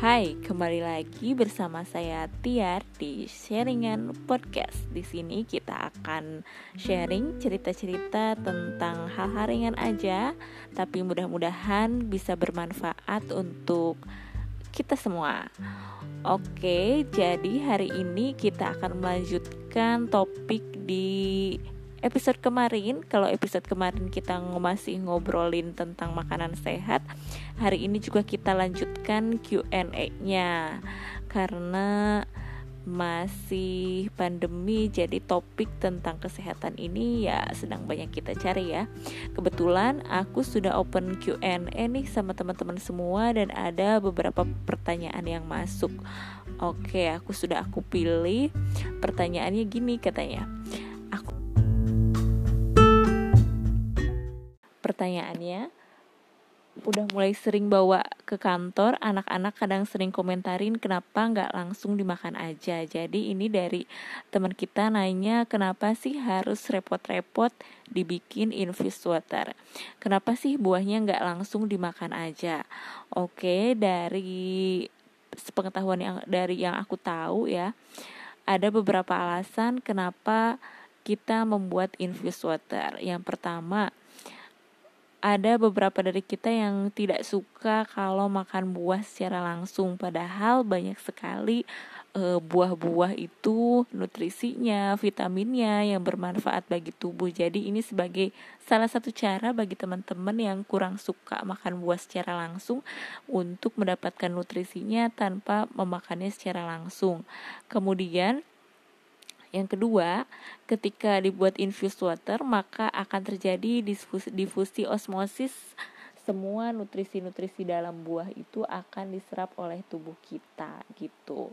Hai, kembali lagi bersama saya Tiar di Sharingan Podcast. Di sini kita akan sharing cerita-cerita tentang hal-hal ringan aja, tapi mudah-mudahan bisa bermanfaat untuk kita semua. Oke, jadi hari ini kita akan melanjutkan topik di episode kemarin kalau episode kemarin kita masih ngobrolin tentang makanan sehat hari ini juga kita lanjutkan Q&A-nya karena masih pandemi jadi topik tentang kesehatan ini ya sedang banyak kita cari ya. Kebetulan aku sudah open Q&A nih sama teman-teman semua dan ada beberapa pertanyaan yang masuk. Oke aku sudah aku pilih. Pertanyaannya gini katanya pertanyaannya udah mulai sering bawa ke kantor anak-anak kadang sering komentarin kenapa nggak langsung dimakan aja? Jadi ini dari teman kita nanya kenapa sih harus repot-repot dibikin infused water? Kenapa sih buahnya nggak langsung dimakan aja? Oke dari sepengetahuan yang dari yang aku tahu ya ada beberapa alasan kenapa kita membuat infused water. Yang pertama ada beberapa dari kita yang tidak suka kalau makan buah secara langsung padahal banyak sekali buah buah-buah itu nutrisinya, vitaminnya yang bermanfaat bagi tubuh. Jadi ini sebagai salah satu cara bagi teman-teman yang kurang suka makan buah secara langsung untuk mendapatkan nutrisinya tanpa memakannya secara langsung. Kemudian yang kedua, ketika dibuat infused water, maka akan terjadi difusi, difusi osmosis semua nutrisi-nutrisi dalam buah itu akan diserap oleh tubuh kita gitu.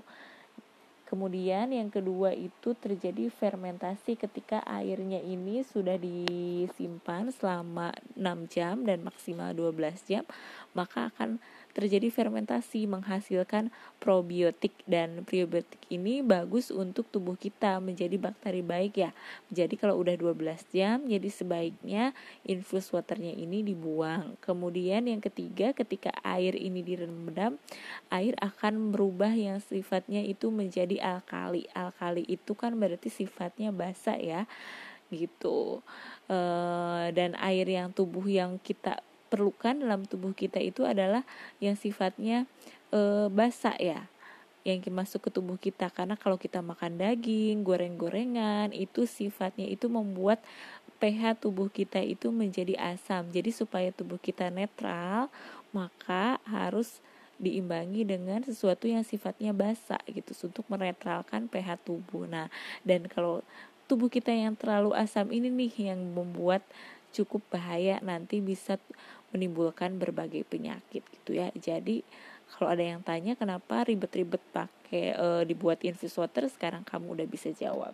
Kemudian yang kedua itu terjadi fermentasi ketika airnya ini sudah disimpan selama 6 jam dan maksimal 12 jam, maka akan terjadi fermentasi menghasilkan probiotik dan probiotik ini bagus untuk tubuh kita menjadi bakteri baik ya. Jadi kalau udah 12 jam jadi sebaiknya infus waternya ini dibuang. Kemudian yang ketiga ketika air ini direndam, air akan berubah yang sifatnya itu menjadi alkali. Alkali itu kan berarti sifatnya basa ya gitu. E, dan air yang tubuh yang kita perlukan dalam tubuh kita itu adalah yang sifatnya e, basah ya yang masuk ke tubuh kita karena kalau kita makan daging, goreng-gorengan itu sifatnya itu membuat pH tubuh kita itu menjadi asam. Jadi supaya tubuh kita netral, maka harus diimbangi dengan sesuatu yang sifatnya basa gitu untuk menetralkan pH tubuh. Nah, dan kalau tubuh kita yang terlalu asam ini nih yang membuat cukup bahaya nanti bisa menimbulkan berbagai penyakit gitu ya. Jadi kalau ada yang tanya kenapa ribet-ribet pakai e, dibuat infus water sekarang kamu udah bisa jawab